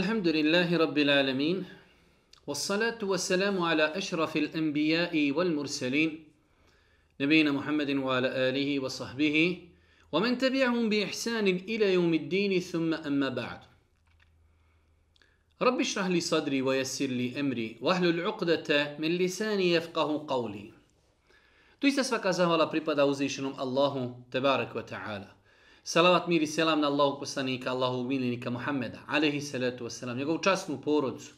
الحمد لله رب العالمين والصلاة والسلام على أشرف الأنبياء والمرسلين نبينا محمد وعلى آله وصحبه ومن تبعهم بإحسان إلى يوم الدين ثم أما بعد رب اشرح لي صدري ويسر لي أمري وأهل العقدة من لساني يفقه قولي Tu ista svaka zahvala الله تبارك وتعالى Salavat mir i selam na Allahog poslanika, Allahog miljenika Muhammeda, alaihi salatu wasalam, njegovu častnu porodcu,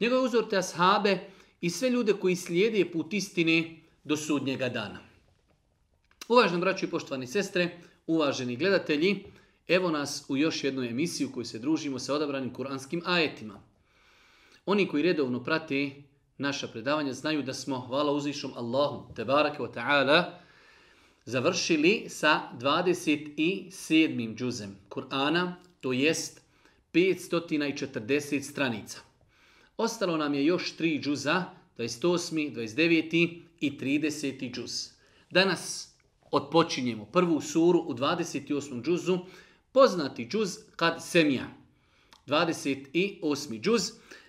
njegove uzorte ashabe i sve ljude koji slijede put istine do sudnjega dana. Uvaženi braći i poštovani sestre, uvaženi gledatelji, evo nas u još jednoj emisiju u kojoj se družimo sa odabranim kuranskim ajetima. Oni koji redovno prate naša predavanja znaju da smo, hvala uzvišom Allahu, tebarake wa ta'ala, završili sa 27. džuzem Kur'ana, to jest 540 stranica. Ostalo nam je još tri džuza, 28., 29. i 30. džuz. Danas odpočinjemo prvu suru u 28. džuzu, poznati džuz kad semija. 28. džuz,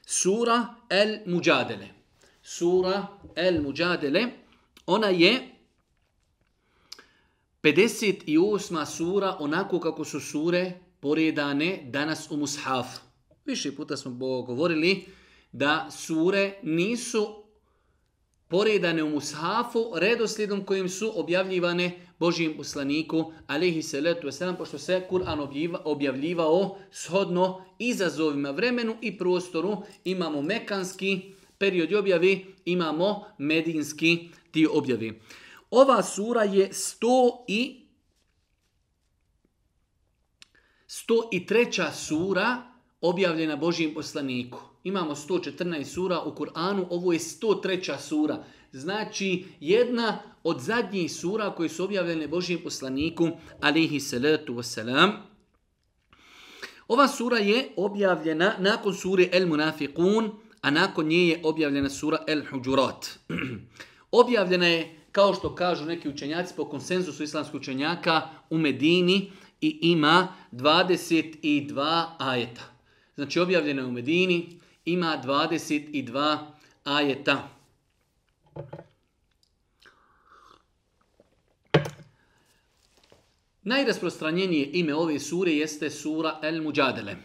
sura El Mujadele. Sura El Mujadele, ona je 58. sura onako kako su sure poredane danas u mushaf. Više puta smo govorili da sure nisu poredane u mushafu redoslijedom kojim su objavljivane Božijim poslaniku Alihi salatu wasalam, pošto se Kur'an objavljivao shodno izazovima vremenu i prostoru. Imamo mekanski period objavi, imamo medinski ti objavi. Ova sura je 100 i 103. sura objavljena Božijem poslaniku. Imamo 114 sura u Kur'anu, ovo je 103. sura. Znači jedna od zadnjih sura koje su objavljene Božijem poslaniku, alihi salatu wasalam. Ova sura je objavljena nakon sure El Munafiqun, a nakon nje je objavljena sura El Hujurat. objavljena je kao što kažu neki učenjaci po konsenzusu islamskih učenjaka u Medini i ima 22 ajeta. Znači objavljeno je u Medini, ima 22 ajeta. Najrasprostranjenije ime ove sure jeste sura El Mujadele.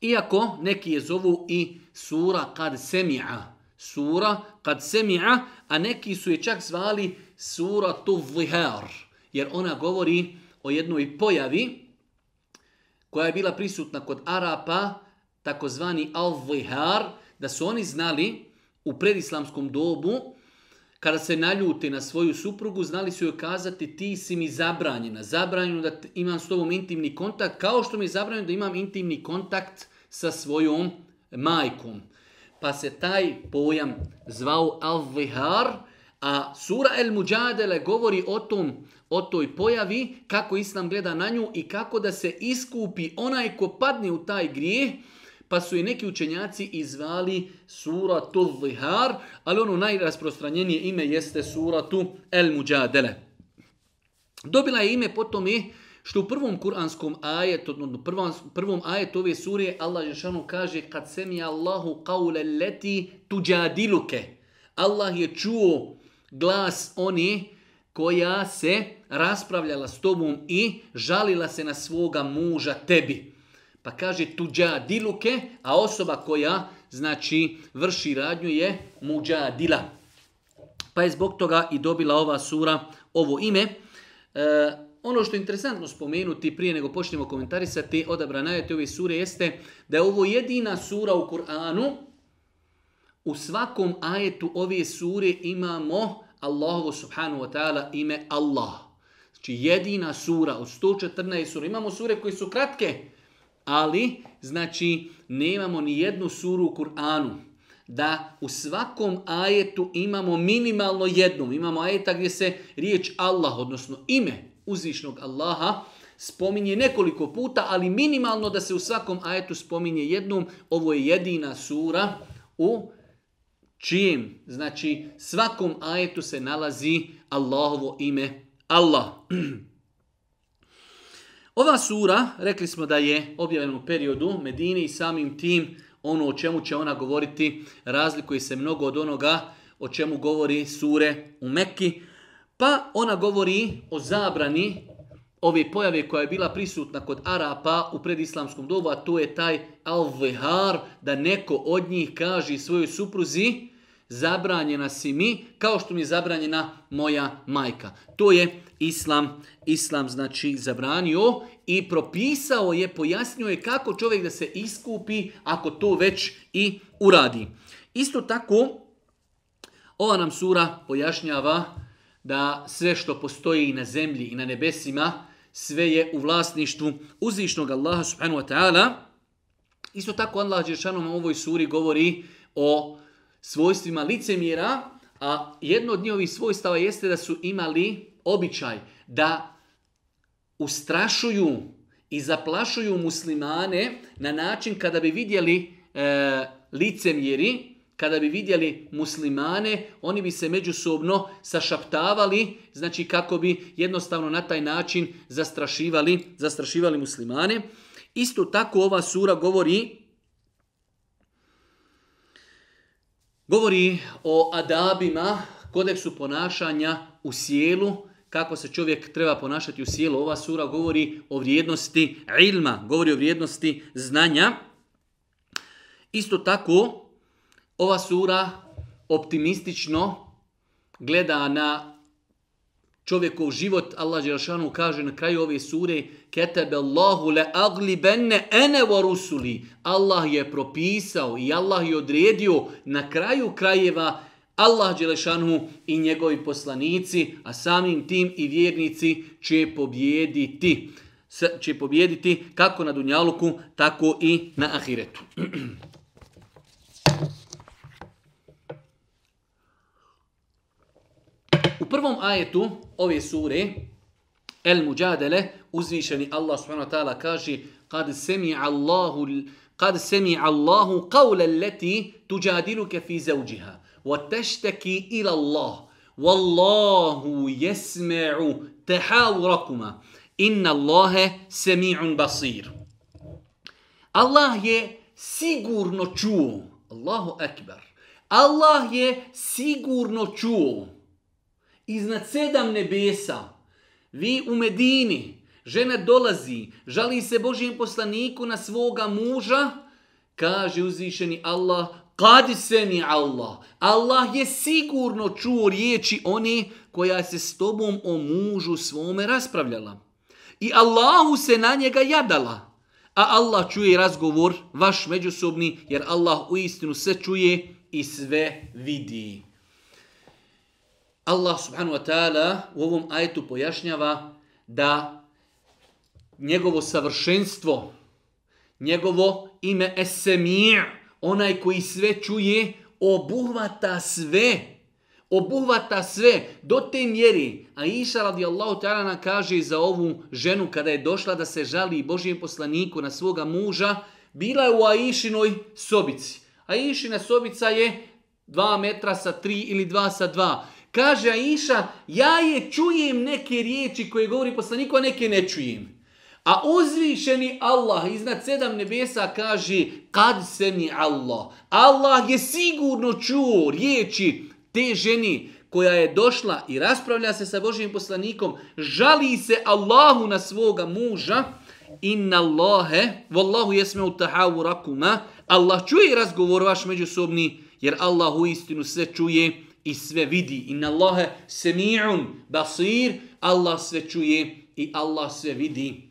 Iako neki je zovu i sura Kad Semija, sura kad semi'a, a neki su je čak zvali sura tu vihar, jer ona govori o jednoj pojavi koja je bila prisutna kod Arapa, takozvani al-vihar, da su oni znali u predislamskom dobu, kada se naljute na svoju suprugu, znali su joj kazati ti si mi zabranjena, zabranjeno da imam s tobom intimni kontakt, kao što mi je zabranjeno da imam intimni kontakt sa svojom majkom pa se taj pojam zvao al a sura El Mujadele govori o tom, o toj pojavi, kako Islam gleda na nju i kako da se iskupi onaj ko padne u taj grijeh, pa su i neki učenjaci izvali sura Zihar, ali ono najrasprostranjenije ime jeste suratu El Mujadele. Dobila je ime potom tome što u prvom kuranskom ajetu, odnosno prvom, prvom ajetu ove surije, Allah Žešanu kaže kad se mi Allahu kaule leti diluke. Allah je čuo glas oni koja se raspravljala s tobom i žalila se na svoga muža tebi. Pa kaže tuđa diluke, a osoba koja znači vrši radnju je muđa dila. Pa je zbog toga i dobila ova sura ovo ime. E, ono što je interesantno spomenuti prije nego počnemo komentarisati odabra ajete ove sure jeste da je ovo jedina sura u Kur'anu u svakom ajetu ove sure imamo Allahovo subhanu, wa ta'ala ime Allah. Znači jedina sura od 114 sura. Imamo sure koje su kratke, ali znači nemamo ni jednu suru u Kur'anu da u svakom ajetu imamo minimalno jednu. Imamo ajeta gdje se riječ Allah, odnosno ime uzvišnog Allaha spominje nekoliko puta, ali minimalno da se u svakom ajetu spominje jednom. Ovo je jedina sura u čijem, znači svakom ajetu se nalazi Allahovo ime Allah. Ova sura, rekli smo da je objavljena u periodu Medine i samim tim ono o čemu će ona govoriti razlikuje se mnogo od onoga o čemu govori sure u Mekki. Pa ona govori o zabrani ove pojave koja je bila prisutna kod Arapa u predislamskom dobu, a to je taj alvehar da neko od njih kaže svojoj supruzi zabranjena si mi, kao što mi je zabranjena moja majka. To je islam, islam znači zabranio i propisao je, pojasnio je kako čovjek da se iskupi ako to već i uradi. Isto tako, ova nam sura pojašnjava da sve što postoji na zemlji i na nebesima, sve je u vlasništvu uzvišnog Allaha subhanahu wa ta'ala. Isto tako Allah Đeršanu u ovoj suri govori o svojstvima licemjera, a jedno od njihovih svojstava jeste da su imali običaj da ustrašuju i zaplašuju muslimane na način kada bi vidjeli e, licemjeri kada bi vidjeli muslimane, oni bi se međusobno sašaptavali, znači kako bi jednostavno na taj način zastrašivali, zastrašivali muslimane. Isto tako ova sura govori govori o adabima, kodeksu ponašanja u sjelu, kako se čovjek treba ponašati u sjelu. Ova sura govori o vrijednosti ilma, govori o vrijednosti znanja. Isto tako, ova sura optimistično gleda na čovjekov život. Allah Đerašanu kaže na kraju ove sure Ketebe Allahu le aglibenne ene rusuli. Allah je propisao i Allah je odredio na kraju krajeva Allah Đelešanu i njegovi poslanici, a samim tim i vjernici će pobjediti. Će pobjediti kako na Dunjaluku, tako i na Ahiretu. U prvom ajetu ove sure, El Mujadele, uzvišeni Allah subhanahu wa ta'ala kaže Kad semi Allahu, kad semi Allahu qawla leti tujadiluka fi zawjiha. wa tešteki ila Allah, Wallahu jesme'u tahawurakuma inna Allahe semi'un basir. Allah je sigurno čuo, Allahu akbar, Allah je sigurno čuo iznad sedam nebesa. Vi u Medini, žena dolazi, žali se Božijem poslaniku na svoga muža, kaže uzvišeni Allah, kad se ni Allah. Allah je sigurno čuo riječi oni koja se s tobom o mužu svome raspravljala. I Allahu se na njega jadala. A Allah čuje razgovor vaš međusobni, jer Allah u istinu sve čuje i sve vidi. Allah subhanahu wa ta'ala u ovom ajetu pojašnjava da njegovo savršenstvo, njegovo ime Esemir, onaj koji sve čuje, obuhvata sve. Obuhvata sve do te mjeri. A Iša Allahu ta'ala kaže za ovu ženu kada je došla da se žali Božijem poslaniku na svoga muža, bila je u Aišinoj sobici. Aišina sobica je 2 metra sa 3 ili 2 sa 2. Kaže Aisha, ja je čujem neke riječi koje govori poslaniku, a neke ne čujem. A uzvišeni Allah iznad sedam nebesa kaže kad se mi Allah. Allah je sigurno čuo riječi te ženi koja je došla i raspravlja se sa Božim poslanikom, žali se Allahu na svoga muža, inna Allahe, vallahu jesme u rakuma, Allah čuje razgovor vaš međusobni, jer Allah u istinu sve čuje, i sve vidi. Inna Allahe semi'un basir. Allah sve čuje i Allah sve vidi.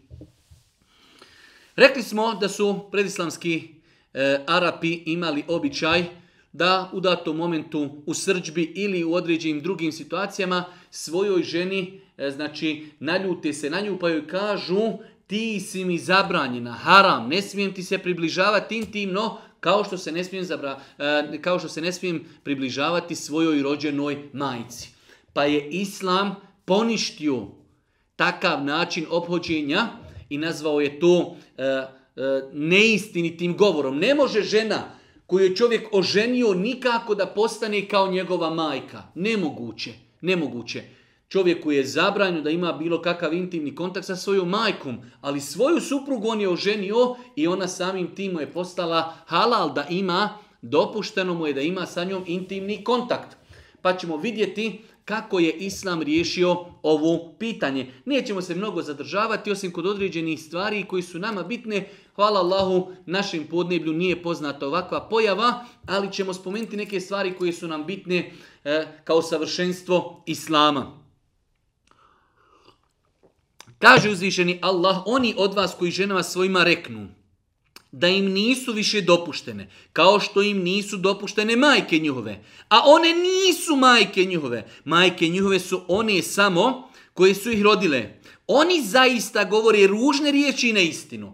Rekli smo da su predislamski e, Arapi imali običaj da u datom momentu u srđbi ili u određenim drugim situacijama svojoj ženi e, znači naljute se na nju pa joj kažu ti si mi zabranjena, haram, ne smijem ti se približavati intimno kao što se ne smijem, zabra, e, kao što se približavati svojoj rođenoj majci, Pa je Islam poništio takav način obhođenja i nazvao je to e, e, neistinitim govorom. Ne može žena koju je čovjek oženio nikako da postane kao njegova majka. Nemoguće, nemoguće. Čovjeku je zabranjeno da ima bilo kakav intimni kontakt sa svojom majkom, ali svoju suprugu on je oženio i ona samim tim je postala halal da ima, dopušteno mu je da ima sa njom intimni kontakt. Pa ćemo vidjeti kako je Islam riješio ovo pitanje. Nećemo se mnogo zadržavati, osim kod određenih stvari koji su nama bitne. Hvala Allahu, našem podneblju nije poznata ovakva pojava, ali ćemo spomenuti neke stvari koje su nam bitne e, kao savršenstvo Islama. Kaže uzvišeni Allah, oni od vas koji ženama svojima reknu da im nisu više dopuštene, kao što im nisu dopuštene majke njihove. A one nisu majke njihove. Majke njihove su one samo koje su ih rodile. Oni zaista govore ružne riječi i neistinu.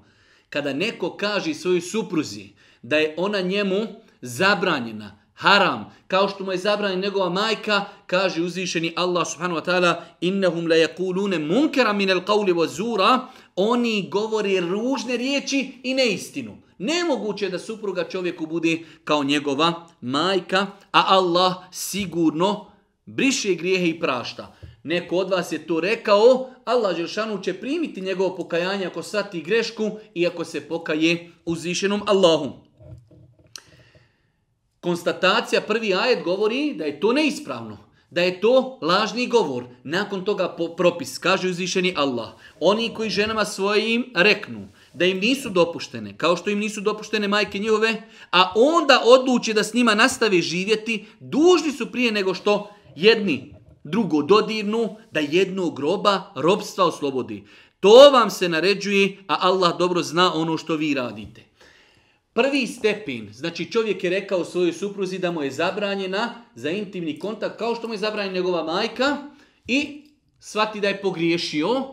Kada neko kaže svojoj supruzi da je ona njemu zabranjena, haram, kao što mu je zabrani njegova majka, kaže uzvišeni Allah subhanahu wa ta'ala, innahum la yakulune munkera min zura, oni govori ružne riječi i neistinu. Nemoguće je da supruga čovjeku bude kao njegova majka, a Allah sigurno briše grijehe i prašta. Neko od vas je to rekao, Allah Želšanu će primiti njegovo pokajanje ako sati grešku i ako se pokaje uzvišenom Allahom konstatacija prvi ajet govori da je to neispravno. Da je to lažni govor. Nakon toga propis kaže uzvišeni Allah. Oni koji ženama svojim reknu da im nisu dopuštene, kao što im nisu dopuštene majke njihove, a onda odluče da s njima nastave živjeti, dužni su prije nego što jedni drugo dodirnu, da jednog groba robstva oslobodi. To vam se naređuje, a Allah dobro zna ono što vi radite. Prvi stepin, znači čovjek je rekao svojoj supruzi da mu je zabranjena za intimni kontakt, kao što mu je zabranjena njegova majka, i shvati da je pogriješio,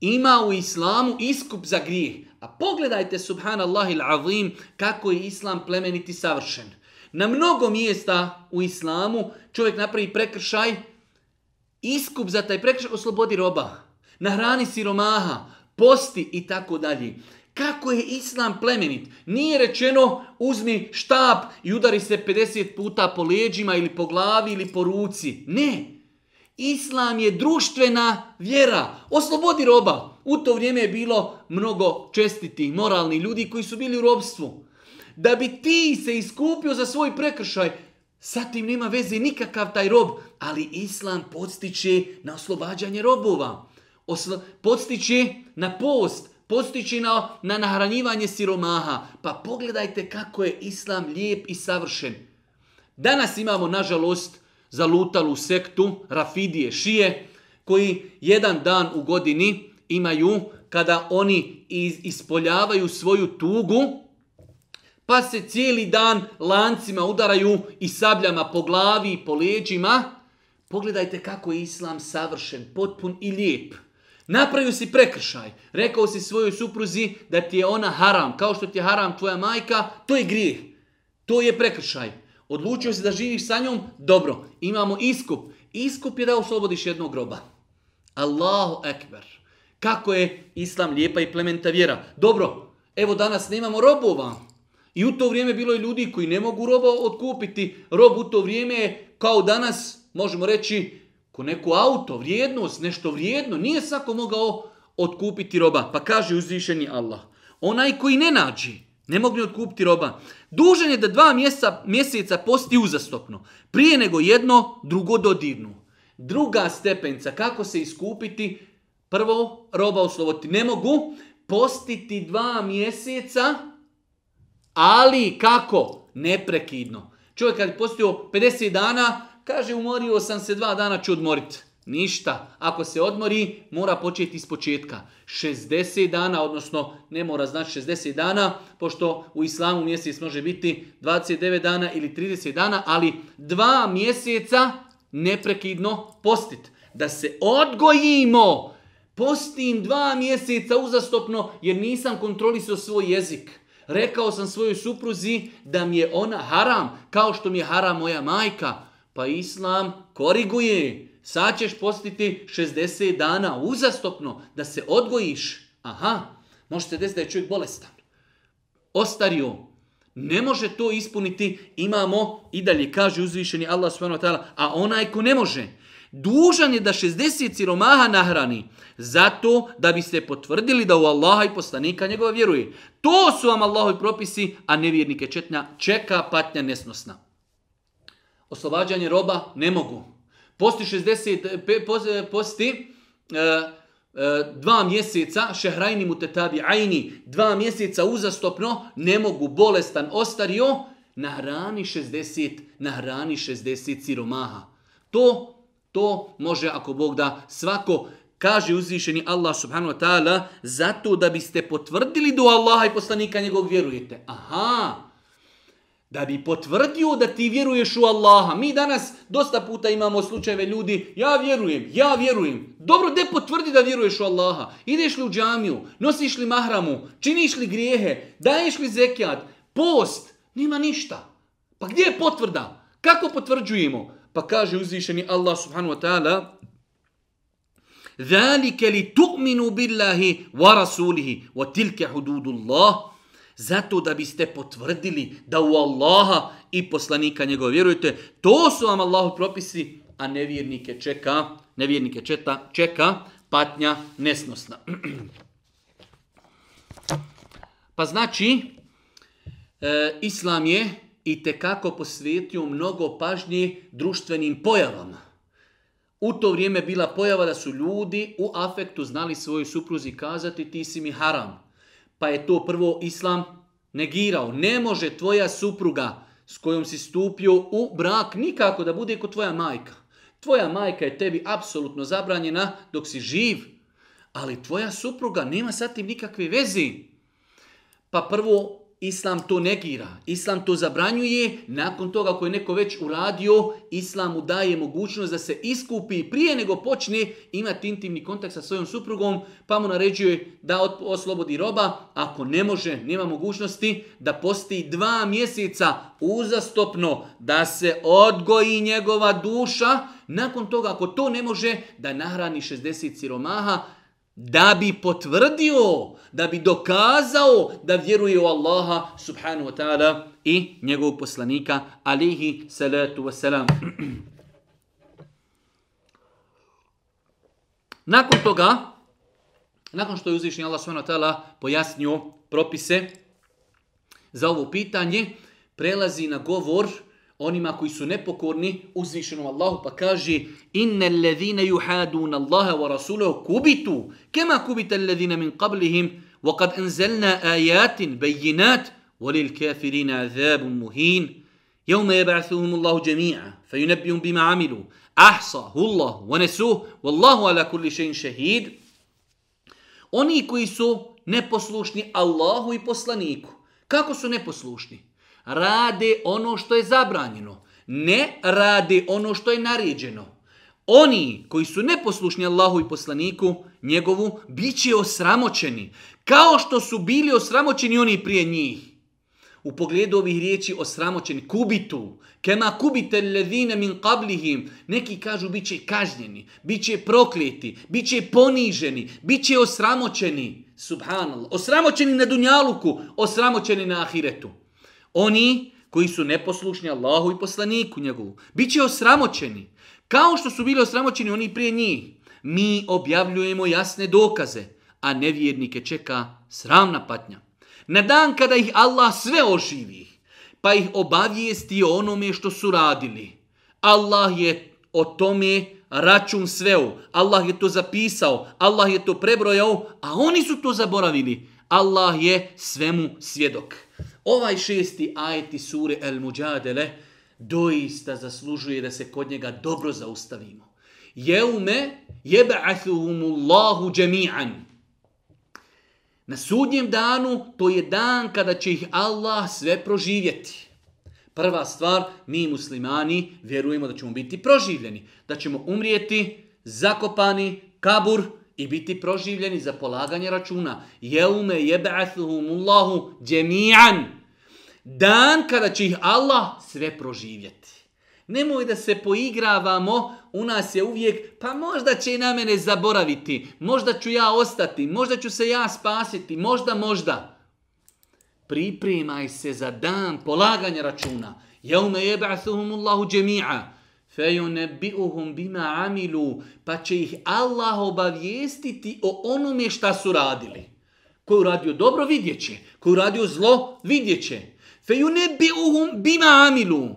ima u islamu iskup za grijeh. A pogledajte, subhanallah il Avim kako je islam plemeniti savršen. Na mnogo mjesta u islamu čovjek napravi prekršaj, iskup za taj prekršaj oslobodi roba, nahrani siromaha, posti i tako dalje. Kako je islam plemenit? Nije rečeno uzmi štab i udari se 50 puta po leđima ili po glavi ili po ruci. Ne. Islam je društvena vjera. Oslobodi roba. U to vrijeme je bilo mnogo čestitih, moralnih ljudi koji su bili u robstvu. Da bi ti se iskupio za svoj prekršaj, sa tim nema veze nikakav taj rob, ali Islam podstiče na oslobađanje robova. podstiče na post, postići na, na nahranjivanje siromaha. Pa pogledajte kako je islam lijep i savršen. Danas imamo, nažalost, zalutalu sektu, rafidije, šije, koji jedan dan u godini imaju kada oni ispoljavaju svoju tugu, pa se cijeli dan lancima udaraju i sabljama po glavi i po leđima. Pogledajte kako je islam savršen, potpun i lijep. Napravio si prekršaj. Rekao si svojoj supruzi da ti je ona haram. Kao što ti je haram tvoja majka, to je grijeh. To je prekršaj. Odlučio si da živiš sa njom, dobro. Imamo iskup. Iskup je da oslobodiš jednog roba. Allahu ekber. Kako je islam lijepa i plementa vjera. Dobro, evo danas nemamo robova. I u to vrijeme bilo je ljudi koji ne mogu roba otkupiti. Rob u to vrijeme je kao danas, možemo reći, ko neko auto, vrijednost, nešto vrijedno, nije svako mogao otkupiti roba. Pa kaže uzvišeni Allah. Onaj koji ne nađi, ne mogne otkupiti roba, dužan je da dva mjeseca, mjeseca posti uzastopno. Prije nego jedno, drugo dodirnu. Druga stepenca, kako se iskupiti? Prvo, roba osloboditi Ne mogu postiti dva mjeseca, ali kako? Neprekidno. Čovjek kad je postio 50 dana, Kaže, umorio sam se dva dana ću odmoriti. Ništa. Ako se odmori, mora početi iz početka. 60 dana, odnosno ne mora znači 60 dana, pošto u islamu mjesec može biti 29 dana ili 30 dana, ali dva mjeseca neprekidno postit. Da se odgojimo, postim dva mjeseca uzastopno jer nisam kontrolisao svoj jezik. Rekao sam svojoj supruzi da mi je ona haram, kao što mi je haram moja majka. Pa Islam koriguje. Sad ćeš postiti 60 dana uzastopno da se odgojiš. Aha, može se desiti da je čovjek bolestan. Ostario. Ne može to ispuniti. Imamo i dalje, kaže uzvišeni Allah subhanahu a onaj ko ne može, dužan je da 60 ciromaha nahrani, zato da biste potvrdili da u Allaha i poslanika njegova vjeruje. To su vam Allahovi propisi, a nevjernike četnja čeka patnja nesnosna oslobađanje roba ne mogu. Posti 60, posti e, e, dva mjeseca, šehrajni mu tabi ajni, dva mjeseca uzastopno, ne mogu, bolestan, ostario, hrani 60, na hrani 60 siromaha. To, to može, ako Bog da, svako kaže uzvišeni Allah subhanahu wa ta'ala, zato da biste potvrdili do Allaha i poslanika njegovog vjerujete. Aha, da bi potvrdio da ti vjeruješ u Allaha. Mi danas dosta puta imamo slučajeve ljudi, ja vjerujem, ja vjerujem. Dobro, gdje potvrdi da vjeruješ u Allaha. Ideš li u džamiju, nosiš li mahramu, činiš li grijehe, daješ li zekijat, post, Nima ništa. Pa gdje je potvrda? Kako potvrđujemo? Pa kaže uzvišeni Allah subhanu wa ta'ala ذَلِكَ لِتُؤْمِنُوا بِاللَّهِ وَرَسُولِهِ tilke hududu اللَّهِ zato da biste potvrdili da u Allaha i poslanika njegove vjerujete. To su vam Allahu propisi, a nevjernike čeka, nevjernike četa, čeka patnja nesnosna. Pa znači, e, Islam je i tekako posvetio mnogo pažnje društvenim pojavama. U to vrijeme bila pojava da su ljudi u afektu znali svojoj supruzi kazati ti si mi haram pa je to prvo islam negirao. Ne može tvoja supruga s kojom si stupio u brak nikako da bude kod tvoja majka. Tvoja majka je tebi apsolutno zabranjena dok si živ, ali tvoja supruga nema sa tim nikakve vezi. Pa prvo Islam to negira, Islam to zabranjuje, nakon toga ako je neko već uradio, Islam mu daje mogućnost da se iskupi prije nego počne imati intimni kontakt sa svojom suprugom, pa mu naređuje da oslobodi roba, ako ne može, nema mogućnosti, da posti dva mjeseca uzastopno, da se odgoji njegova duša, nakon toga ako to ne može, da nahrani 60 siromaha, da bi potvrdio, da bi dokazao da vjeruje u Allaha subhanahu wa ta'ala i njegovog poslanika alihi salatu salam. Nakon toga, nakon što je uzvišen Allah subhanahu wa ta'ala pojasnio propise za ovo pitanje, prelazi na govor onima koji su nepokorni uzvišenom Allahu pa kaže innal alladhine yuhaduna Allaha wa rasulahu kubitu kama kubita alladhina min qablihim wa qad anzalna ayatin bayyinat wa lil kafirina azabun muhin يوم Allahu jami'an fayunabbihum bima amilu عملوا Allah wa nasuhu wallahu ala kulli shay'in shahid Oni koji su neposlušni Allahu i poslaniku. Kako su neposlušni? rade ono što je zabranjeno. Ne rade ono što je naređeno. Oni koji su neposlušni Allahu i poslaniku njegovu, bit će osramoćeni. Kao što su bili osramoćeni oni prije njih. U pogledu ovih riječi osramoćeni, kubitu, kema kubite ledine min qablihim, neki kažu bit će kažnjeni, bit će prokleti, bit će poniženi, bit će osramoćeni. Subhanallah. Osramoćeni na dunjaluku, osramoćeni na ahiretu. Oni koji su neposlušni Allahu i poslaniku njegovu, bit će osramoćeni. Kao što su bili osramoćeni oni prije njih. Mi objavljujemo jasne dokaze, a nevjernike čeka sramna patnja. Na dan kada ih Allah sve oživi, pa ih obavijesti o onome što su radili. Allah je o tome račun sveo. Allah je to zapisao, Allah je to prebrojao, a oni su to zaboravili. Allah je svemu svjedok. Ovaj šesti ajeti sure El Mujadele doista zaslužuje da se kod njega dobro zaustavimo. Jeume jeba'athuhumullahu džemi'an. Na sudnjem danu to je dan kada će ih Allah sve proživjeti. Prva stvar, mi muslimani vjerujemo da ćemo biti proživljeni, da ćemo umrijeti, zakopani, kabur, i biti proživljeni za polaganje računa. Jeume jebe'athuhumullahu djemi'an. Dan kada će ih Allah sve proživjeti. Nemoj da se poigravamo, u nas je uvijek, pa možda će i na mene zaboraviti, možda ću ja ostati, možda ću se ja spasiti, možda, možda. Pripremaj se za dan polaganja računa. Jeume jebe'athuhumullahu djemi'an. Fejunebi'uhum bima amilu, pa će ih Allah obavijestiti o onome šta su radili. Ko je dobro, vidjet će. Ko je uradio zlo, vidjet će. Fejunebi'uhum bima amilu.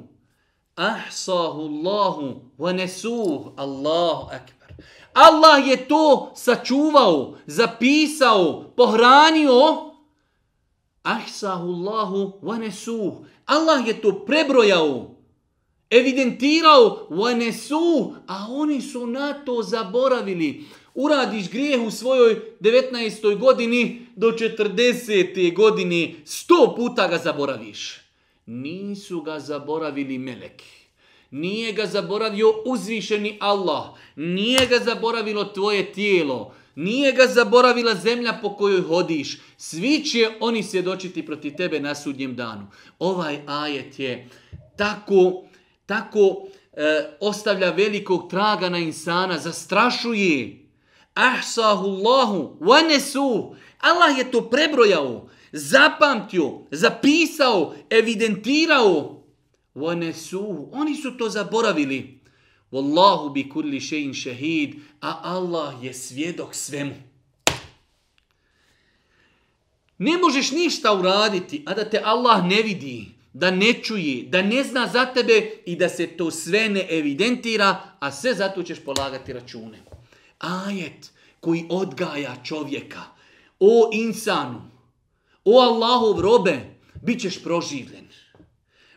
Ahsahu Allahu wa Allahu akbar. Allah je to sačuvao, zapisao, pohranio. Ahsahu Allahu wa nesuh. Allah je to prebrojao evidentirao, NSU a oni su na to zaboravili. Uradiš grijeh u svojoj 19. godini do 40. godini, sto puta ga zaboraviš. Nisu ga zaboravili meleki. Nije ga zaboravio uzvišeni Allah. Nije ga zaboravilo tvoje tijelo. Nije ga zaboravila zemlja po kojoj hodiš. Svi će oni svjedočiti protiv tebe na sudnjem danu. Ovaj ajet je tako tako e, ostavlja velikog traga na insana, zastrašuje. Ahsahu wanesu. Allah je to prebrojao, zapamtio, zapisao, evidentirao. Wanesu. Oni su to zaboravili. Wallahu bi kulli šehid, a Allah je svjedok svemu. Ne možeš ništa uraditi, a da te Allah ne vidi da ne čuje, da ne zna za tebe i da se to sve ne evidentira, a sve zato ćeš polagati račune. Ajet koji odgaja čovjeka. O insanu, o Allahov robe, bit ćeš proživljen.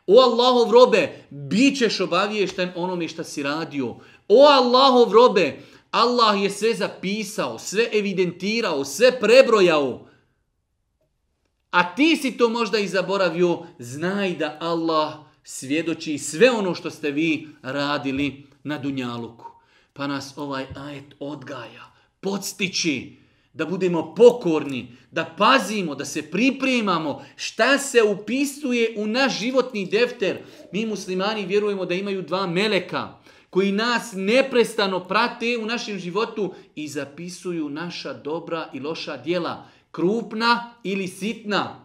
O Allahov robe, bit ćeš obaviješten onome što si radio. O Allahov robe, Allah je sve zapisao, sve evidentirao, sve prebrojao a ti si to možda i zaboravio, znaj da Allah svjedoči sve ono što ste vi radili na Dunjaluku. Pa nas ovaj ajet odgaja, podstiči, da budemo pokorni, da pazimo, da se pripremamo šta se upisuje u naš životni defter. Mi muslimani vjerujemo da imaju dva meleka koji nas neprestano prate u našem životu i zapisuju naša dobra i loša djela krupna ili sitna.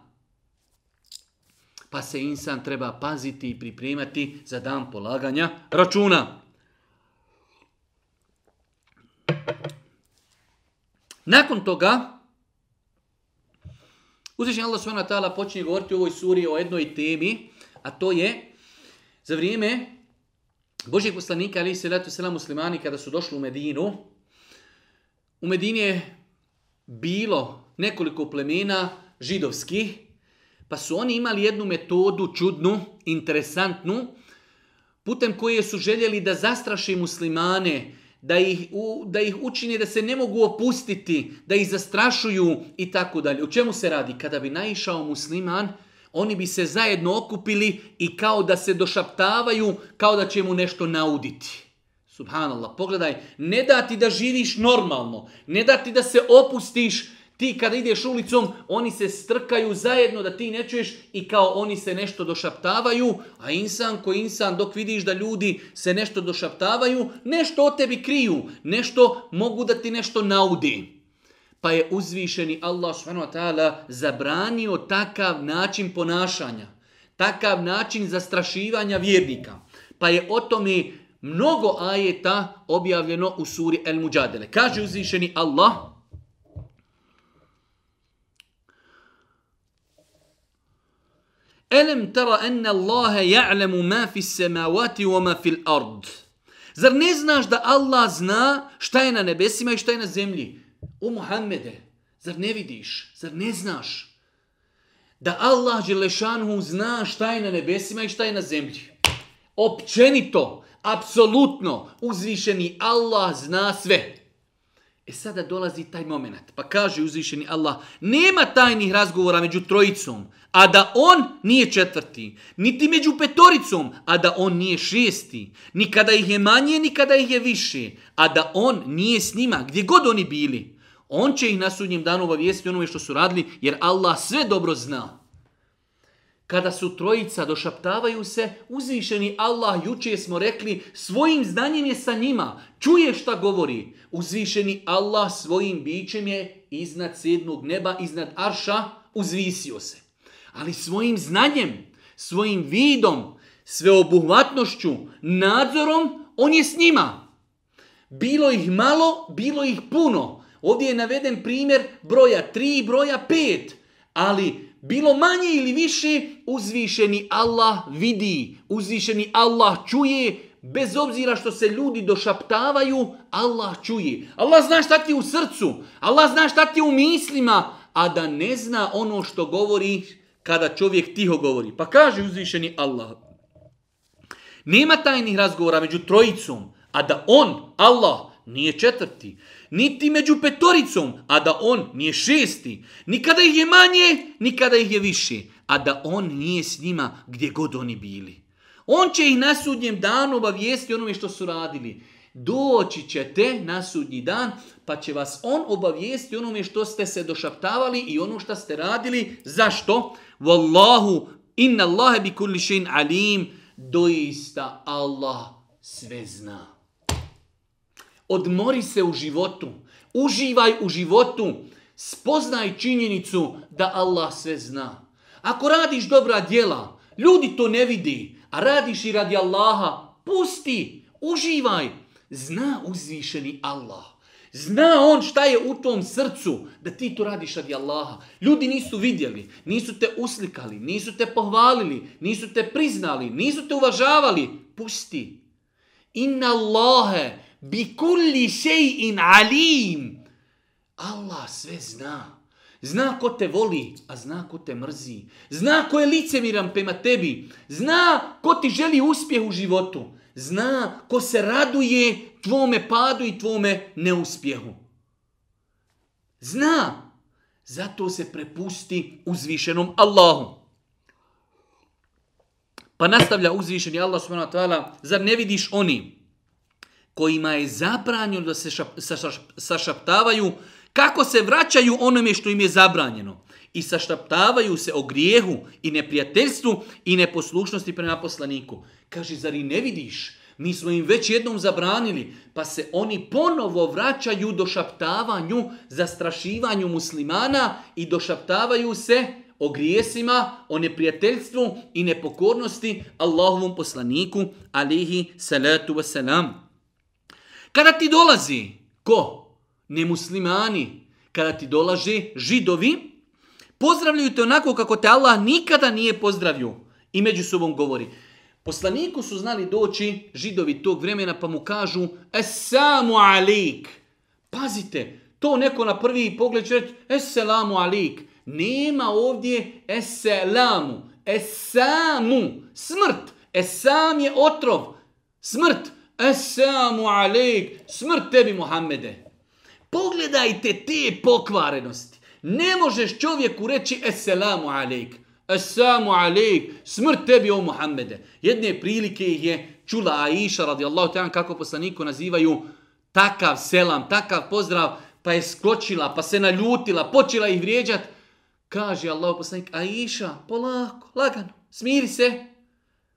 Pa se insan treba paziti i pripremati za dan polaganja računa. Nakon toga, uzvišnji Allah s.a. počinje govoriti u ovoj suri o jednoj temi, a to je za vrijeme božjih poslanika, ali se letu sela muslimani, kada su došli u Medinu, u Medini je bilo nekoliko plemena židovskih, pa su oni imali jednu metodu čudnu, interesantnu, putem koje su željeli da zastraši muslimane, da ih, u, da ih učine da se ne mogu opustiti, da ih zastrašuju i tako dalje. U čemu se radi? Kada bi naišao musliman, oni bi se zajedno okupili i kao da se došaptavaju, kao da će mu nešto nauditi. Subhanallah, pogledaj, ne da ti da živiš normalno, ne da ti da se opustiš, ti kada ideš ulicom, oni se strkaju zajedno da ti ne čuješ i kao oni se nešto došaptavaju, a insan ko insan dok vidiš da ljudi se nešto došaptavaju, nešto o tebi kriju, nešto mogu da ti nešto naudi. Pa je uzvišeni Allah subhanahu zabranio takav način ponašanja, takav način zastrašivanja vjernika. Pa je o tome mnogo ajeta objavljeno u suri El Muđadele. Kaže uzvišeni Allah, Elem tara enne Allahe ja'lemu ma fi semavati wa ma fil ard. Zar ne znaš da Allah zna šta je na nebesima i šta je na zemlji? O Muhammede, zar ne vidiš? Zar ne znaš? Da Allah Đelešanhu zna šta je na nebesima i šta je na zemlji. Općenito, apsolutno, uzvišeni Allah zna sve. E sada dolazi taj moment. Pa kaže uzvišeni Allah, nema tajnih razgovora među trojicom, a da on nije četvrti. Niti među petoricom, a da on nije šesti. Ni kada ih je manje, ni kada ih je više. A da on nije s njima, gdje god oni bili. On će ih na sudnjem danu obavijestiti onome što su radili, jer Allah sve dobro zna. Kada su trojica došaptavaju se, uzvišeni Allah, juče smo rekli, svojim znanjem je sa njima, čuje šta govori. Uzvišeni Allah svojim bićem je iznad sedmog neba, iznad arša, uzvisio se. Ali svojim znanjem, svojim vidom, sveobuhvatnošću, nadzorom, on je s njima. Bilo ih malo, bilo ih puno. Ovdje je naveden primjer broja tri i broja pet, Ali bilo manje ili više, uzvišeni Allah vidi, uzvišeni Allah čuje, bez obzira što se ljudi došaptavaju, Allah čuje. Allah zna šta ti je u srcu, Allah zna šta ti u mislima, a da ne zna ono što govori kada čovjek tiho govori. Pa kaže uzvišeni Allah. Nema tajnih razgovora među trojicom, a da on, Allah, nije četvrti niti među petoricom, a da on nije šesti. Nikada ih je manje, nikada ih je više, a da on nije s njima gdje god oni bili. On će ih na sudnjem danu obavijesti onome što su radili. Doći ćete na sudnji dan, pa će vas on obavijesti onome što ste se došaptavali i ono što ste radili. Zašto? Wallahu, inna Allahe bi kulli alim. Doista Allah sve zna. Odmori se u životu. Uživaj u životu. Spoznaj činjenicu da Allah sve zna. Ako radiš dobra djela, ljudi to ne vidi, a radiš i radi Allaha, pusti, uživaj. Zna uzvišeni Allah. Zna on šta je u tom srcu da ti to radiš radi Allaha. Ljudi nisu vidjeli, nisu te uslikali, nisu te pohvalili, nisu te priznali, nisu te uvažavali. Pusti. Inna Allahe bi kulli in alim. Allah sve zna. Zna ko te voli, a zna ko te mrzi. Zna ko je licemiran prema tebi. Zna ko ti želi uspjeh u životu. Zna ko se raduje tvome padu i tvome neuspjehu. Zna. Zato se prepusti uzvišenom Allahu. Pa nastavlja uzvišeni Allah subhanahu wa ta'ala. Zar ne vidiš oni kojima je zabranjeno da se šap, sašaptavaju kako se vraćaju onome što im je zabranjeno i sašaptavaju se o grijehu i neprijateljstvu i neposlušnosti prema poslaniku. Kaže, zar i ne vidiš? Mi smo im već jednom zabranili, pa se oni ponovo vraćaju do šaptavanju, zastrašivanju muslimana i došaptavaju se o grijesima, o neprijateljstvu i nepokornosti Allahovom poslaniku, alihi salatu wasalam. Kada ti dolazi, ko? Nemuslimani. Kada ti dolaze židovi, pozdravljaju te onako kako te Allah nikada nije pozdravio. I među sobom govori. Poslaniku su znali doći židovi tog vremena pa mu kažu Esamu alik. Pazite, to neko na prvi pogled će reći Eselamu alik. Nema ovdje eselamu. Esamu. Smrt. Esam je otrov. Smrt. Esamu alejk, smrt tebi Muhammede. Pogledajte te pokvarenosti. Ne možeš čovjeku reći Assalamu alejk. Esamu alejk, smrt tebi o Muhammede. Jedne prilike ih je čula Aisha radijallahu ta'an kako poslaniku nazivaju takav selam, takav pozdrav, pa je skočila, pa se naljutila, počela ih vrijeđat. Kaže Allah poslanik, Aisha, polako, lagano, smiri se.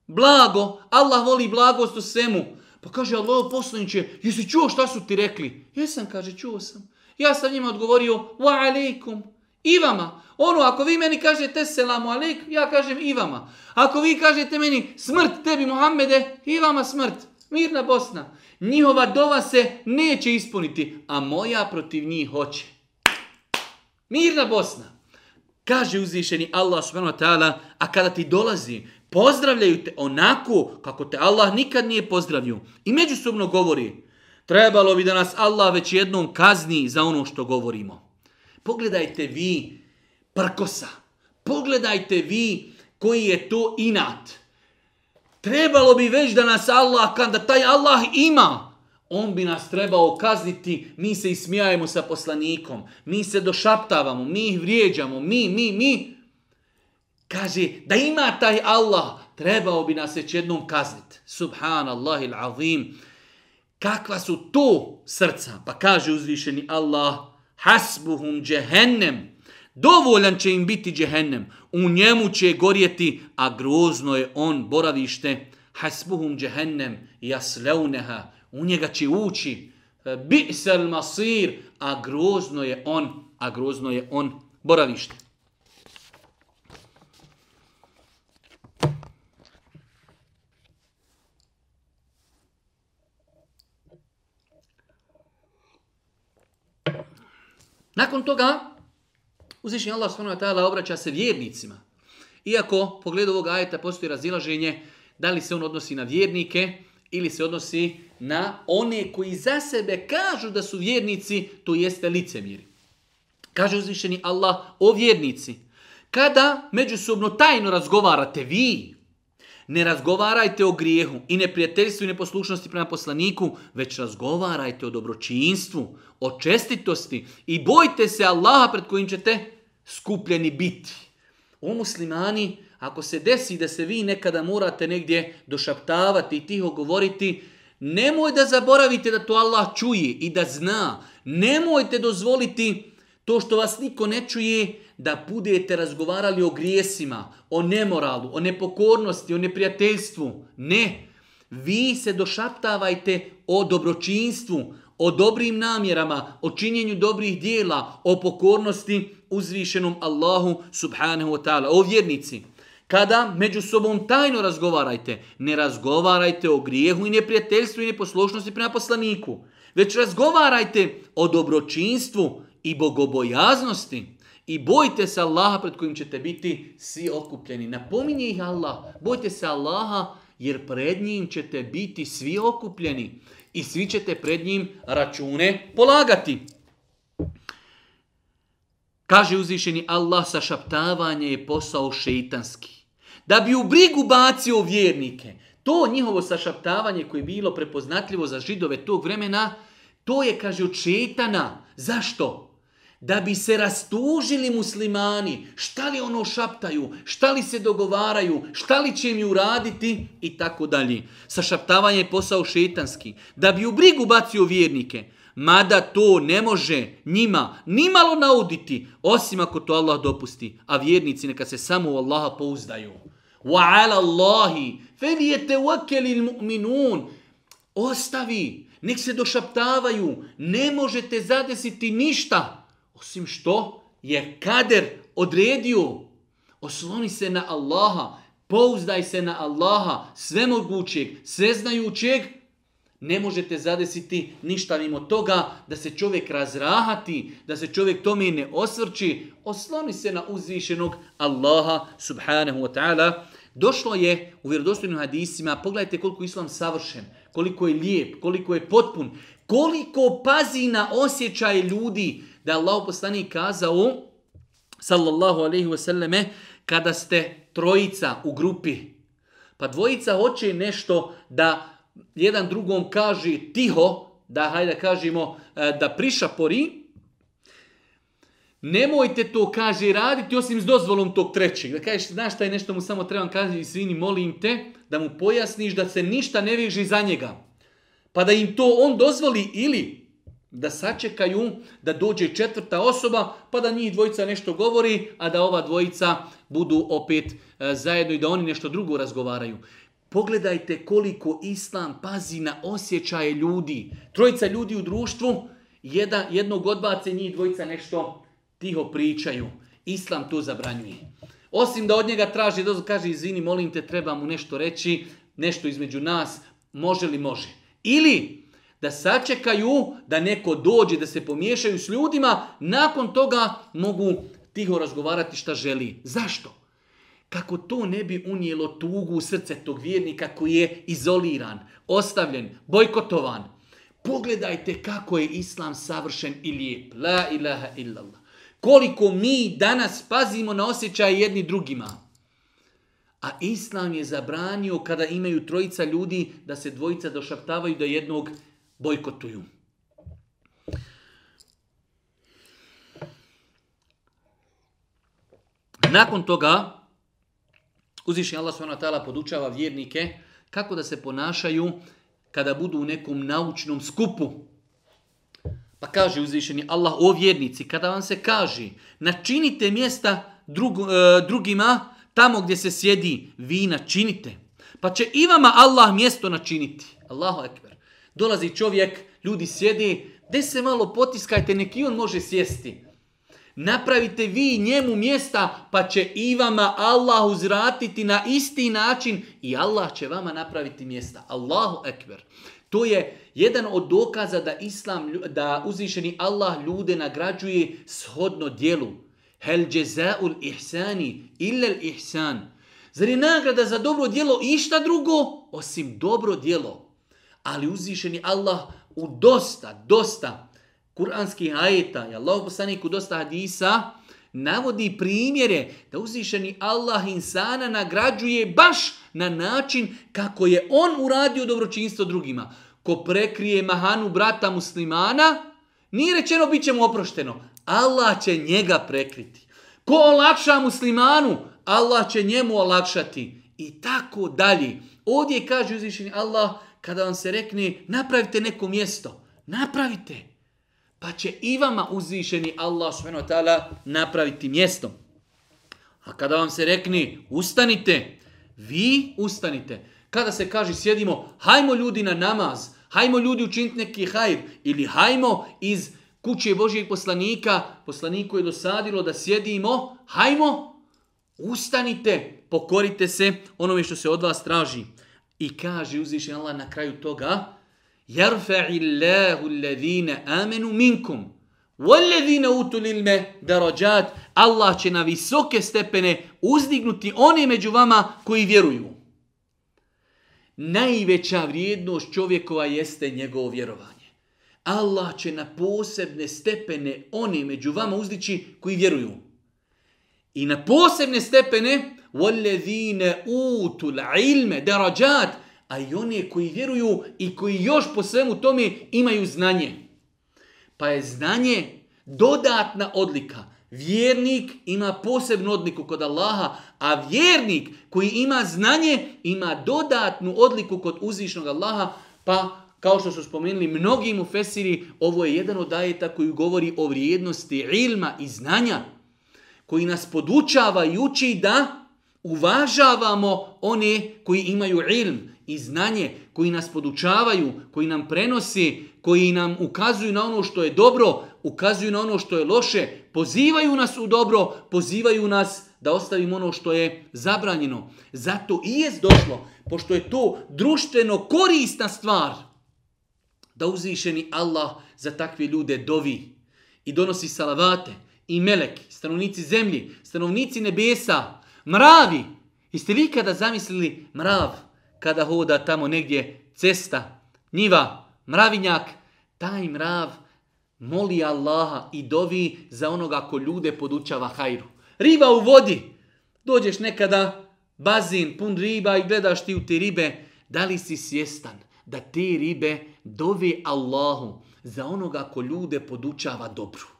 Blago, Allah voli blagost u svemu. Pa kaže, Allah poslaniče, jesi čuo šta su ti rekli? Jesam, kaže, čuo sam. Ja sam njima odgovorio, wa alaikum, i vama. Ono, ako vi meni kažete selamu alaikum, ja kažem i vama. Ako vi kažete meni smrt tebi Muhammede, i vama smrt. Mirna Bosna. Njihova dova se neće ispuniti, a moja protiv njih hoće. Mirna Bosna. Kaže uzvišeni Allah subhanahu wa ta'ala, a kada ti dolazi Pozdravljaju te onako kako te Allah nikad nije pozdravio. I međusobno govori, trebalo bi da nas Allah već jednom kazni za ono što govorimo. Pogledajte vi prkosa. Pogledajte vi koji je to inat. Trebalo bi već da nas Allah, kada taj Allah ima, on bi nas trebao kazniti, mi se ismijajemo sa poslanikom, mi se došaptavamo, mi ih vrijeđamo, mi, mi, mi. Kaže, da ima taj Allah, trebao bi nas već jednom kazniti. Subhanallah il azim. Kakva su to srca? Pa kaže uzvišeni Allah, hasbuhum džehennem. Dovoljan će im biti džehennem. U njemu će gorjeti, a grozno je on boravište. Hasbuhum džehennem jasleuneha. U njega će ući. Bi'sel masir. A grozno je on, a grozno je on boravište. Nakon toga, uzvišnji Allah s.w.t. obraća se vjernicima. Iako, pogled ovog ajeta, postoji razilaženje da li se on odnosi na vjernike ili se odnosi na one koji za sebe kažu da su vjernici, to jeste licemjeri. Kaže uzvišeni Allah o vjernici. Kada međusobno tajno razgovarate vi, ne razgovarajte o grijehu i neprijateljstvu i neposlušnosti prema poslaniku, već razgovarajte o dobročinstvu, o čestitosti i bojte se Allaha pred kojim ćete skupljeni biti. O muslimani, ako se desi da se vi nekada morate negdje došaptavati i tiho govoriti, nemoj da zaboravite da to Allah čuje i da zna. Nemojte dozvoliti to što vas niko ne čuje, da budete razgovarali o grijesima, o nemoralu, o nepokornosti, o neprijateljstvu. Ne. Vi se došaptavajte o dobročinstvu, o dobrim namjerama, o činjenju dobrih dijela, o pokornosti uzvišenom Allahu subhanahu wa ta'ala. O vjernici, kada među sobom tajno razgovarajte, ne razgovarajte o grijehu i neprijateljstvu i neposlušnosti prema poslaniku, već razgovarajte o dobročinstvu, i bogobojaznosti i bojte se Allaha pred kojim ćete biti svi okupljeni. Napominje ih Allah, bojte se Allaha jer pred njim ćete biti svi okupljeni i svi ćete pred njim račune polagati. Kaže uzvišeni Allah, sašaptavanje je posao šeitanski. Da bi u brigu bacio vjernike, to njihovo sašaptavanje koje je bilo prepoznatljivo za židove tog vremena, to je, kaže, od Zašto? da bi se rastužili muslimani, šta li ono šaptaju, šta li se dogovaraju, šta li će im uraditi i tako dalje. Sašaptavanje je posao šetanski, da bi u brigu bacio vjernike, mada to ne može njima nimalo nauditi, osim ako to Allah dopusti, a vjernici neka se samo u Allaha pouzdaju. allahi اللَّهِ uakelil mu'minun Ostavi, nek se došaptavaju, ne možete zadesiti ništa. Osim što je kader odredio. Osloni se na Allaha, pouzdaj se na Allaha, svemogućeg, sveznajućeg. Ne možete zadesiti ništa mimo toga da se čovjek razrahati, da se čovjek tome ne osvrči. Osloni se na uzvišenog Allaha subhanahu wa ta'ala. Došlo je u vjerodostojnim hadisima, pogledajte koliko je islam savršen, koliko je lijep, koliko je potpun, koliko pazi na osjećaj ljudi, da je Allah poslanik kazao, sallallahu alaihi wasallame, kada ste trojica u grupi, pa dvojica hoće nešto da jedan drugom kaže tiho, da hajde kažemo e, da prišapori, nemojte to kaže raditi osim s dozvolom tog trećeg. Da kažeš, znaš šta je nešto mu samo trebam kazati, svini molim te, da mu pojasniš da se ništa ne viži za njega. Pa da im to on dozvoli ili da sačekaju da dođe četvrta osoba pa da njih dvojica nešto govori, a da ova dvojica budu opet e, zajedno i da oni nešto drugo razgovaraju. Pogledajte koliko islam pazi na osjećaje ljudi. Trojica ljudi u društvu, jedan, jednog odbace, njih dvojica nešto tiho pričaju. Islam to zabranjuje. Osim da od njega traži, da kaže izvini, molim te, treba mu nešto reći, nešto između nas, može li može. Ili da sačekaju da neko dođe, da se pomiješaju s ljudima, nakon toga mogu tiho razgovarati šta želi. Zašto? Kako to ne bi unijelo tugu u srce tog vjernika koji je izoliran, ostavljen, bojkotovan. Pogledajte kako je Islam savršen i lijep. La ilaha illallah. Koliko mi danas pazimo na osjećaje jedni drugima. A Islam je zabranio kada imaju trojica ljudi da se dvojica došaptavaju do jednog bojkotuju. Nakon toga, uzviši Allah s.w.t. podučava vjernike kako da se ponašaju kada budu u nekom naučnom skupu. Pa kaže uzvišeni Allah o vjernici, kada vam se kaže načinite mjesta e, drugima tamo gdje se sjedi, vi načinite. Pa će i vama Allah mjesto načiniti. Allahu ekber. Dolazi čovjek, ljudi sjedi, de se malo potiskajte, neki on može sjesti. Napravite vi njemu mjesta, pa će i vama Allah uzratiti na isti način i Allah će vama napraviti mjesta. Allahu ekber. To je jedan od dokaza da islam, da uzvišeni Allah ljude nagrađuje shodno djelu. Hel džezaul ihsani illel ihsan. Zar je nagrada za dobro djelo išta drugo osim dobro djelo? Ali uzvišeni Allah u dosta, dosta kuranskih ajeta, i Allah poslanik u dosta hadisa, navodi primjere da uzvišeni Allah insana nagrađuje baš na način kako je on uradio dobročinstvo drugima. Ko prekrije mahanu brata muslimana, nije rečeno bit će mu oprošteno. Allah će njega prekriti. Ko olakša muslimanu, Allah će njemu olakšati. I tako dalje. Ovdje kaže uzvišeni Allah, kada vam se rekne napravite neko mjesto, napravite. Pa će i vama uzvišeni Allah subhanahu napraviti mjesto. A kada vam se rekne ustanite, vi ustanite. Kada se kaže sjedimo, hajmo ljudi na namaz, hajmo ljudi učiniti neki hajr ili hajmo iz kuće Božijeg poslanika, poslaniku je dosadilo da sjedimo, hajmo, ustanite, pokorite se onome što se od vas traži. I kaže uzvišen Allah na kraju toga jer Allahu alladhina amenu minkum Walladhina utul ilme darajat Allah će na visoke stepene uzdignuti one među vama koji vjeruju. Najveća vrijednost čovjekova jeste njegovo vjerovanje. Allah će na posebne stepene one među vama uzdići koji vjeruju. I na posebne stepene والذين utul ilme درجات a i koji vjeruju i koji još po svemu tome imaju znanje. Pa je znanje dodatna odlika. Vjernik ima posebnu odliku kod Allaha, a vjernik koji ima znanje ima dodatnu odliku kod uzvišnog Allaha, pa kao što su spomenuli mnogi mu fesiri, ovo je jedan od ajeta koji govori o vrijednosti ilma i znanja, koji nas podučava i uči da uvažavamo one koji imaju ilm i znanje, koji nas podučavaju, koji nam prenosi, koji nam ukazuju na ono što je dobro, ukazuju na ono što je loše, pozivaju nas u dobro, pozivaju nas da ostavimo ono što je zabranjeno. Zato i je došlo, pošto je to društveno korisna stvar, da uzvišeni Allah za takve ljude dovi i donosi salavate i meleki, stanovnici zemlji, stanovnici nebesa, Mravi! Jeste li ikada zamislili mrav kada hoda tamo negdje cesta, njiva, mravinjak? Taj mrav moli Allaha i dovi za onoga ko ljude podučava hajru. Riba u vodi! Dođeš nekada, bazin, pun riba i gledaš ti u te ribe. Da li si svjestan da te ribe dovi Allahu za onoga ko ljude podučava dobru?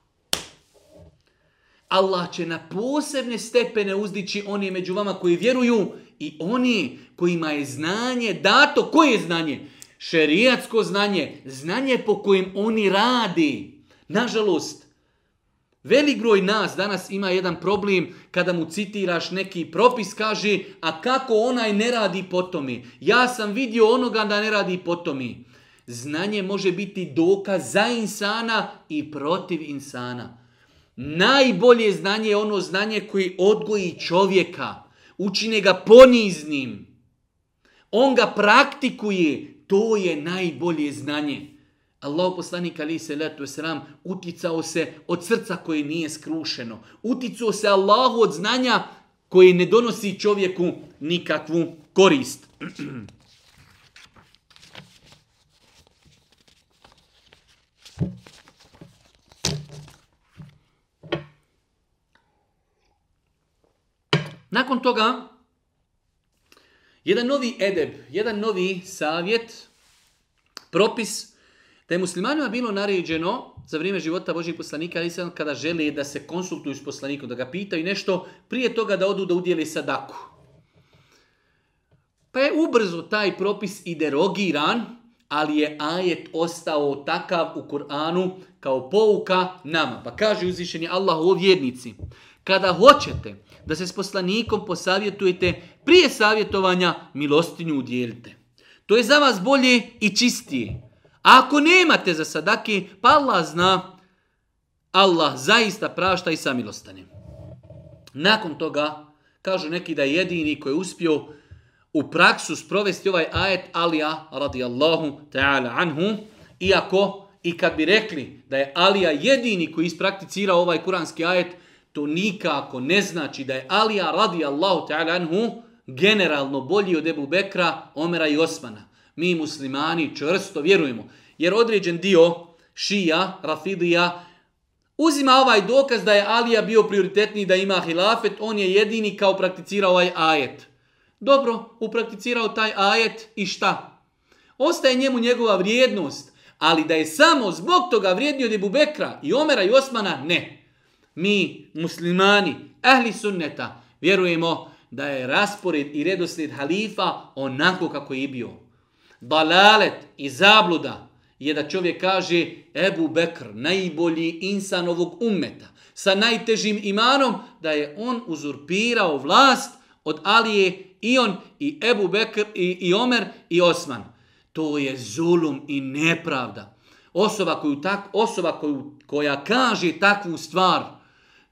Allah će na posebne stepene uzdići oni među vama koji vjeruju i oni kojima je znanje dato. Koje je znanje? Šerijatsko znanje. Znanje po kojim oni radi. Nažalost, velik broj nas danas ima jedan problem kada mu citiraš neki propis, kaže, a kako onaj ne radi po tome? Ja sam vidio onoga da ne radi po tome. Znanje može biti dokaz za insana i protiv insana. Najbolje znanje je ono znanje koje odgoji čovjeka, učine ga poniznim. On ga praktikuje, to je najbolje znanje. Allah poslanik ali se letu sram uticao se od srca koje nije skrušeno. Uticao se Allahu od znanja koje ne donosi čovjeku nikakvu korist. Nakon toga, jedan novi edeb, jedan novi savjet, propis, da je muslimanima bilo naređeno za vrijeme života Božih poslanika, ali sam kada žele da se konsultuju s poslanikom, da ga pitaju nešto, prije toga da odu da udjeli sadaku. Pa je ubrzo taj propis i derogiran, ali je ajet ostao takav u Kur'anu kao pouka nama. Pa kaže uzvišeni Allah u vjernici. Kada hoćete da se s poslanikom posavjetujete, prije savjetovanja milostinju udjelite. To je za vas bolje i čistije. A ako nemate za sadaki, pa Allah zna, Allah zaista prašta i samilostanje. Nakon toga, kažu neki da je jedini koji je uspio u praksu sprovesti ovaj ajet Alija radijallahu ta'ala anhu, iako i kad bi rekli da je Alija jedini koji isprakticirao ovaj kuranski ajet, to nikako ne znači da je Alija radi Allahu ta'ala anhu generalno bolji od Ebu Bekra, Omera i Osmana. Mi muslimani čvrsto vjerujemo. Jer određen dio šija, rafidija, uzima ovaj dokaz da je Alija bio prioritetniji da ima hilafet, on je jedini kao prakticirao ovaj ajet. Dobro, uprakticirao taj ajet i šta? Ostaje njemu njegova vrijednost, ali da je samo zbog toga vrijednio od Ebu Bekra i Omera i Osmana, ne mi muslimani, ahli sunneta, vjerujemo da je raspored i redoslijed halifa onako kako je bio. Balalet i zabluda je da čovjek kaže Ebu Bekr, najbolji insan ovog ummeta, sa najtežim imanom, da je on uzurpirao vlast od Alije i on i Ebu Bekr i, Omer i Osman. To je zulum i nepravda. Osoba, koju tak, osoba koja kaže takvu stvar,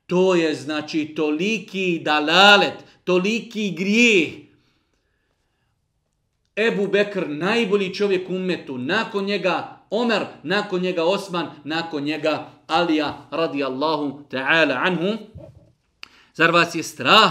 to je znači toliki dalalet, toliki grijeh. Ebu Bekr, najbolji čovjek umetu, nakon njega Omer, nakon njega Osman, nakon njega Alija radijallahu ta'ala anhu. Zar vas je strah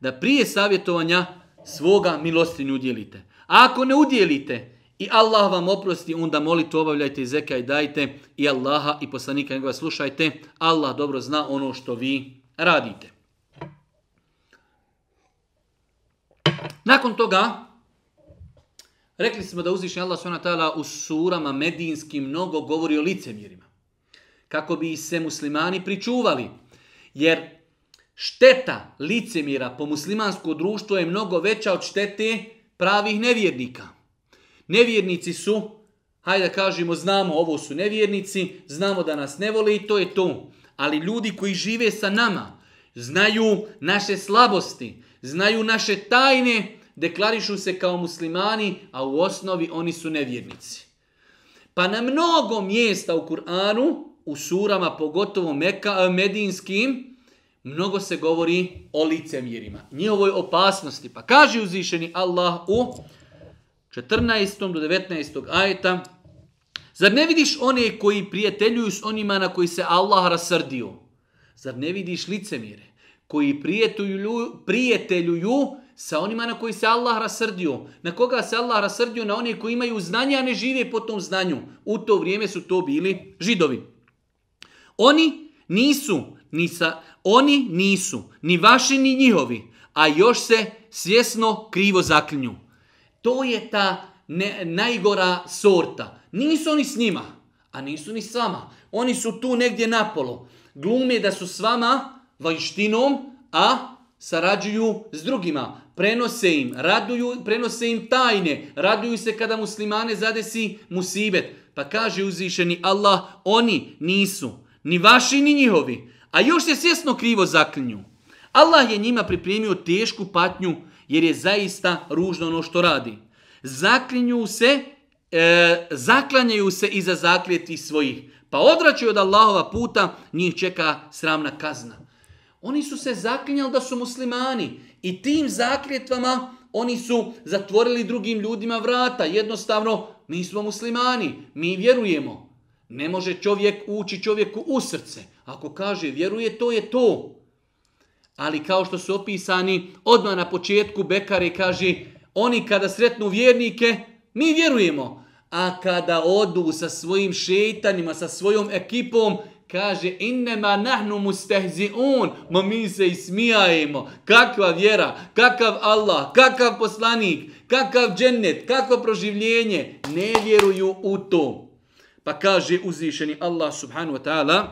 da prije savjetovanja svoga milostinju udjelite? ako ne udjelite, i Allah vam oprosti, onda molite, obavljajte i zeka i dajte i Allaha i poslanika njegova slušajte. Allah dobro zna ono što vi radite. Nakon toga, rekli smo da uzvišnji Allah s.w.t. u surama medinskim mnogo govori o licemjerima. Kako bi se muslimani pričuvali. Jer šteta licemira po muslimansko društvo je mnogo veća od štete pravih nevjernika. Nevjernici su, hajde da kažemo, znamo ovo su nevjernici, znamo da nas ne vole i to je to. Ali ljudi koji žive sa nama, znaju naše slabosti, znaju naše tajne, deklarišu se kao muslimani, a u osnovi oni su nevjernici. Pa na mnogo mjesta u Kur'anu, u surama, pogotovo Meka, eh, medijinskim, mnogo se govori o licemjerima, njihovoj opasnosti. Pa kaže uzvišeni Allah u 14. do 19. ajeta, zar ne vidiš one koji prijateljuju s onima na koji se Allah rasrdio? Zar ne vidiš licemire koji prijetuju, prijateljuju sa onima na koji se Allah rasrdio? Na koga se Allah rasrdio? Na one koji imaju znanje, a ne žive po tom znanju. U to vrijeme su to bili židovi. Oni nisu ni sa, oni nisu ni vaši ni njihovi, a još se svjesno krivo zaklinju. To je ta najgora sorta. Nisu oni s njima, a nisu ni s vama. Oni su tu negdje napolo. Glume da su s vama vajštinom a sarađuju s drugima. Prenose im, raduju, prenose im tajne. Raduju se kada muslimane zadesi musibet. Pa kaže uzvišeni Allah, oni nisu ni vaši ni njihovi. A još se svjesno krivo zaklinju. Allah je njima pripremio tešku patnju jer je zaista ružno ono što radi. Zaklinju se, e, zaklanjaju se iza zakljeti svojih. Pa odraćaju od Allahova puta, njih čeka sramna kazna. Oni su se zaklinjali da su muslimani i tim zakljetvama oni su zatvorili drugim ljudima vrata. Jednostavno, mi smo muslimani, mi vjerujemo. Ne može čovjek ući čovjeku u srce. Ako kaže vjeruje, to je to. Ali kao što su opisani, odmah na početku Bekari kaže, oni kada sretnu vjernike, mi vjerujemo. A kada odu sa svojim šeitanima, sa svojom ekipom, kaže innema nahnu mustehzi'un, ma mi se ismijajemo. Kakva vjera, kakav Allah, kakav poslanik, kakav džennet, kakvo proživljenje. Ne vjeruju u to. Pa kaže uzvišeni Allah subhanu wa ta'ala,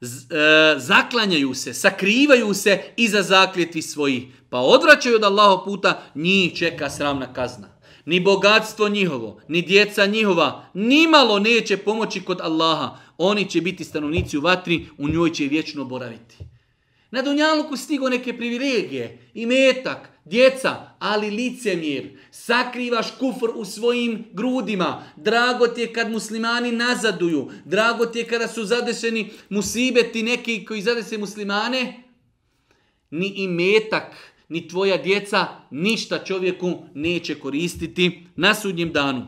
E, zaklanjaju se, sakrivaju se iza zakljetvi svojih, pa odvraćaju od Allaha puta, njih čeka sramna kazna. Ni bogatstvo njihovo, ni djeca njihova, nimalo neće pomoći kod Allaha. Oni će biti stanovnici u vatri, u njoj će vječno boraviti. Na Dunjaluku stigo neke privilegije, i metak, Djeca, ali licemjer, sakrivaš kufr u svojim grudima. Drago ti je kad muslimani nazaduju. Drago ti je kada su zadeseni musibeti neki koji zadese muslimane. Ni imetak, ni tvoja djeca ništa čovjeku neće koristiti na sudnjem danu.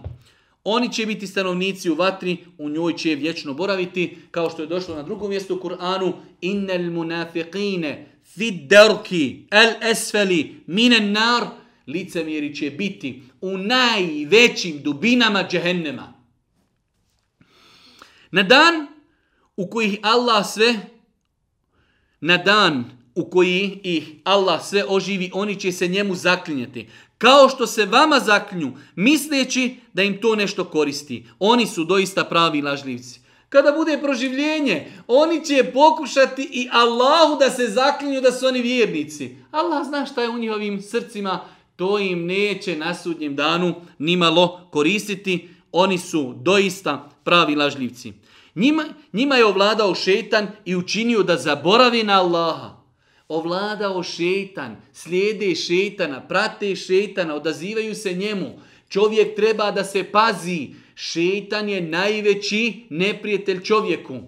Oni će biti stanovnici u vatri, u njoj će vječno boraviti, kao što je došlo na drugom mjestu u Kur'anu, innel munafiqine, fi derki el esfeli minen nar, licemjeri će biti u najvećim dubinama džehennema. Na dan u koji Allah sve na dan u koji ih Allah sve oživi, oni će se njemu zaklinjati. Kao što se vama zaklinju, misleći da im to nešto koristi. Oni su doista pravi lažljivci. Kada bude proživljenje, oni će pokušati i Allahu da se zaklinju da su oni vjernici. Allah zna šta je u njihovim srcima, to im neće na sudnjem danu nimalo koristiti. Oni su doista pravi lažljivci. Njima, njima je ovladao šetan i učinio da zaboravi na Allaha. Ovladao šetan, slijede šetana, prate šetana, odazivaju se njemu. Čovjek treba da se pazi, šeitan je najveći neprijatelj čovjeku.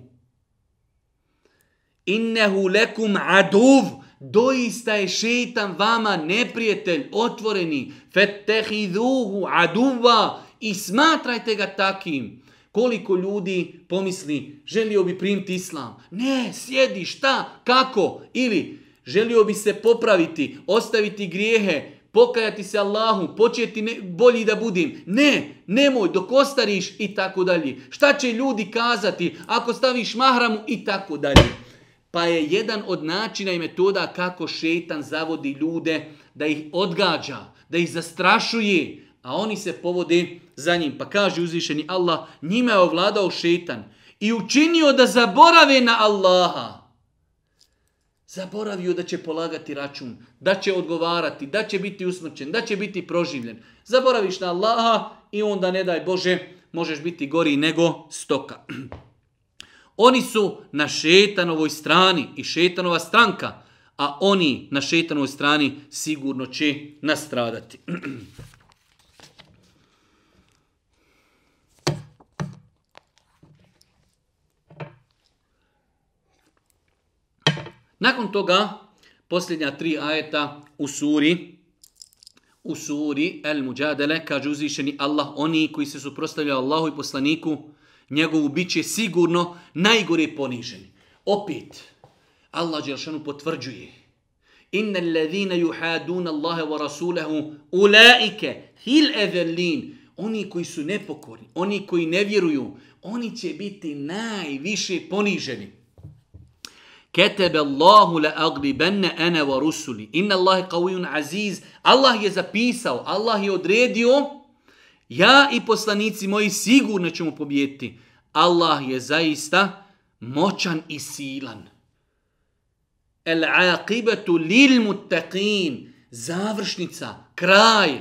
Innehu lekum aduv, doista je šeitan vama neprijatelj otvoreni. Fettehiduhu aduva i smatrajte ga takim. Koliko ljudi pomisli, želio bi primiti islam. Ne, sjedi, šta, kako? Ili, želio bi se popraviti, ostaviti grijehe, pokajati se Allahu, početi ne, bolji da budim. Ne, nemoj, dok ostariš i tako dalje. Šta će ljudi kazati ako staviš mahramu i tako dalje. Pa je jedan od načina i metoda kako šetan zavodi ljude da ih odgađa, da ih zastrašuje, a oni se povode za njim. Pa kaže uzvišeni Allah, njima je ovladao šetan i učinio da zaborave na Allaha. Zaboravio da će polagati račun, da će odgovarati, da će biti usmrćen, da će biti proživljen. Zaboraviš na Allaha i onda ne daj Bože, možeš biti gori nego stoka. Oni su na šetanovoj strani i šetanova stranka, a oni na šetanovoj strani sigurno će nastradati. Nakon toga, posljednja tri ajeta u suri, u suri El Mujadele, kaže uzvišeni Allah, oni koji se suprostavljaju Allahu i poslaniku, njegovu bit će sigurno najgore poniženi. Opet, Allah Đelšanu potvrđuje, Inna alladhina yuhadun Allaha wa rasulahu ulaika hil Oni koji su nepokorni, oni koji ne vjeruju, oni će biti najviše poniženi. Ketebe Allahu la aglibenne ene wa rusuli. Inna Allaha qawiyun aziz. Allah je zapisao, Allah je odredio. Ja i poslanici moji sigurno ćemo pobijediti. Allah je zaista moćan i silan. El aqibatu lil muttaqin. Završnica, kraj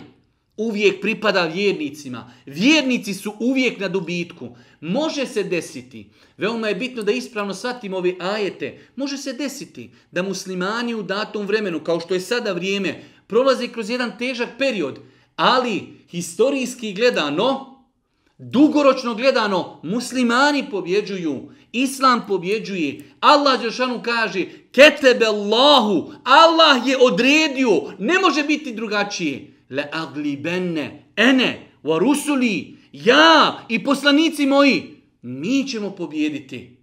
uvijek pripada vjernicima. Vjernici su uvijek na dubitku. Može se desiti, veoma je bitno da ispravno shvatimo ove ajete, može se desiti da muslimani u datom vremenu, kao što je sada vrijeme, prolaze kroz jedan težak period, ali historijski gledano, dugoročno gledano, muslimani pobjeđuju, Islam pobjeđuje. Allah kaže, ketebe Allahu, Allah je odredio, ne može biti drugačije. Le aglibenne ene wa rusuli ja i poslanici moji mi ćemo pobjediti.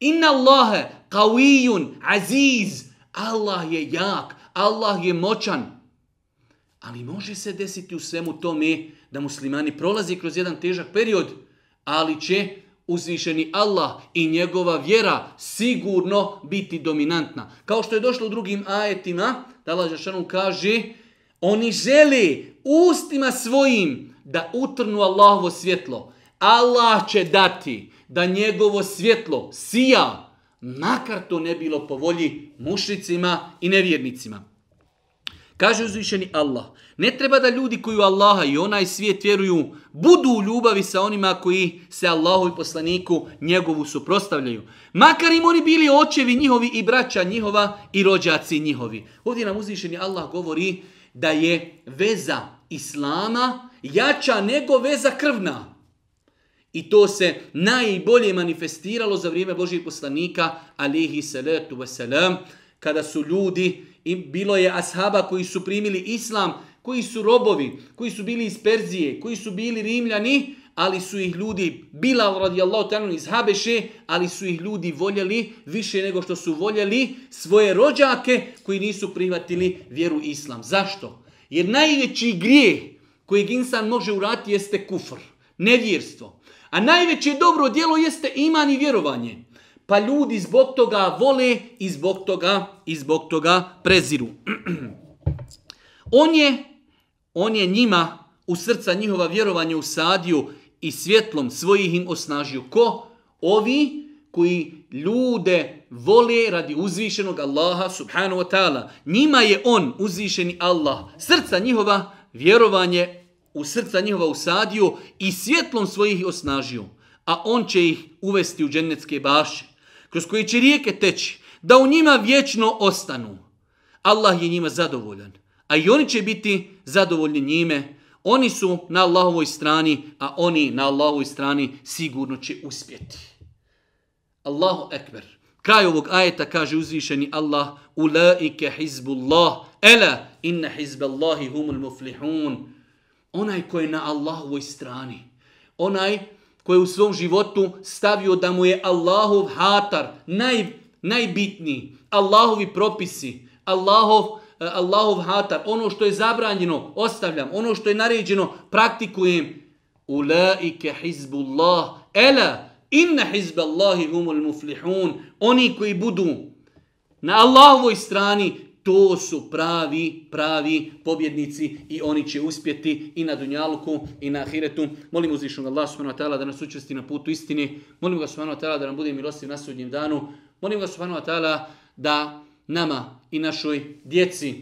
Inna Allahe qawiyun aziz. Allah je jak, Allah je moćan. Ali može se desiti u svemu tome da muslimani prolazi kroz jedan težak period, ali će uzvišeni Allah i njegova vjera sigurno biti dominantna. Kao što je došlo u drugim ajetima, da Allah kaže oni žele ustima svojim da utrnu Allahovo svjetlo. Allah će dati da njegovo svjetlo sija, makar to ne bilo po volji mušicima i nevjernicima. Kaže uzvišeni Allah, ne treba da ljudi koji u Allaha i onaj svijet vjeruju budu u ljubavi sa onima koji se Allahu i poslaniku njegovu suprostavljaju. Makar im oni bili očevi njihovi i braća njihova i rođaci njihovi. Ovdje nam uzvišeni Allah govori da je veza islama jača nego veza krvna. I to se najbolje manifestiralo za vrijeme Božih poslanika, alihi salatu wasalam, kada su ljudi, i bilo je ashaba koji su primili islam, koji su robovi, koji su bili iz Perzije, koji su bili rimljani, ali su ih ljudi, Bilal radijallahu ta'ala iz Habeše, ali su ih ljudi voljeli više nego što su voljeli svoje rođake koji nisu prihvatili vjeru Islam. Zašto? Jer najveći grijeh koji insan može urati jeste kufr, nevjerstvo. A najveće dobro djelo jeste iman i vjerovanje. Pa ljudi zbog toga vole i zbog toga, i zbog toga preziru. on je, on je njima u srca njihova vjerovanja usadio i svjetlom svojih im osnažio. Ko? Ovi koji ljude vole radi uzvišenog Allaha subhanahu wa ta'ala. Njima je on uzvišeni Allah. Srca njihova vjerovanje u srca njihova usadio i svjetlom svojih osnažio. A on će ih uvesti u džennetske baše kroz koje će rijeke teći da u njima vječno ostanu. Allah je njima zadovoljan, a i oni će biti zadovoljni njime oni su na Allahovoj strani, a oni na Allahovoj strani sigurno će uspjeti. Allahu ekber. Kraj ovog ajeta kaže uzvišeni Allah Ulaike hizbullah, ela inna hizballahi humul muflihun. Onaj koji je na Allahovoj strani, onaj koji je u svom životu stavio da mu je Allahov hatar, naj, najbitniji, Allahovi propisi, Allahov Eh, Allahov hatar, ono što je zabranjeno ostavljam, ono što je naređeno praktikujem. Ulaike hizbullah, ela inna hizballahi humul muflihun. Oni koji budu na Allahovoj strani, to su pravi, pravi pobjednici i oni će uspjeti i na Dunjalku i na Ahiretu. Molim uzvišnog Allah subhanahu da nas učesti na putu istini. Molim ga subhanahu da nam bude milostiv na sudnjem danu. Molim ga subhanahu da nama i našoj djeci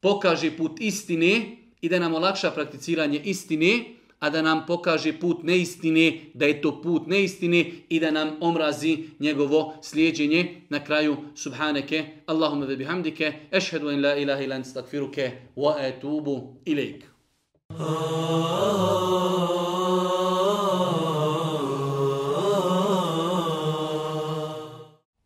pokaže put istine i da nam olakša prakticiranje istine, a da nam pokaže put neistine, da je to put neistine i da nam omrazi njegovo slijedjenje. Na kraju, subhaneke, Allahumma ve bihamdike, ešhedu en la ilaha ilan stakfiruke, wa etubu ilaik. Ah.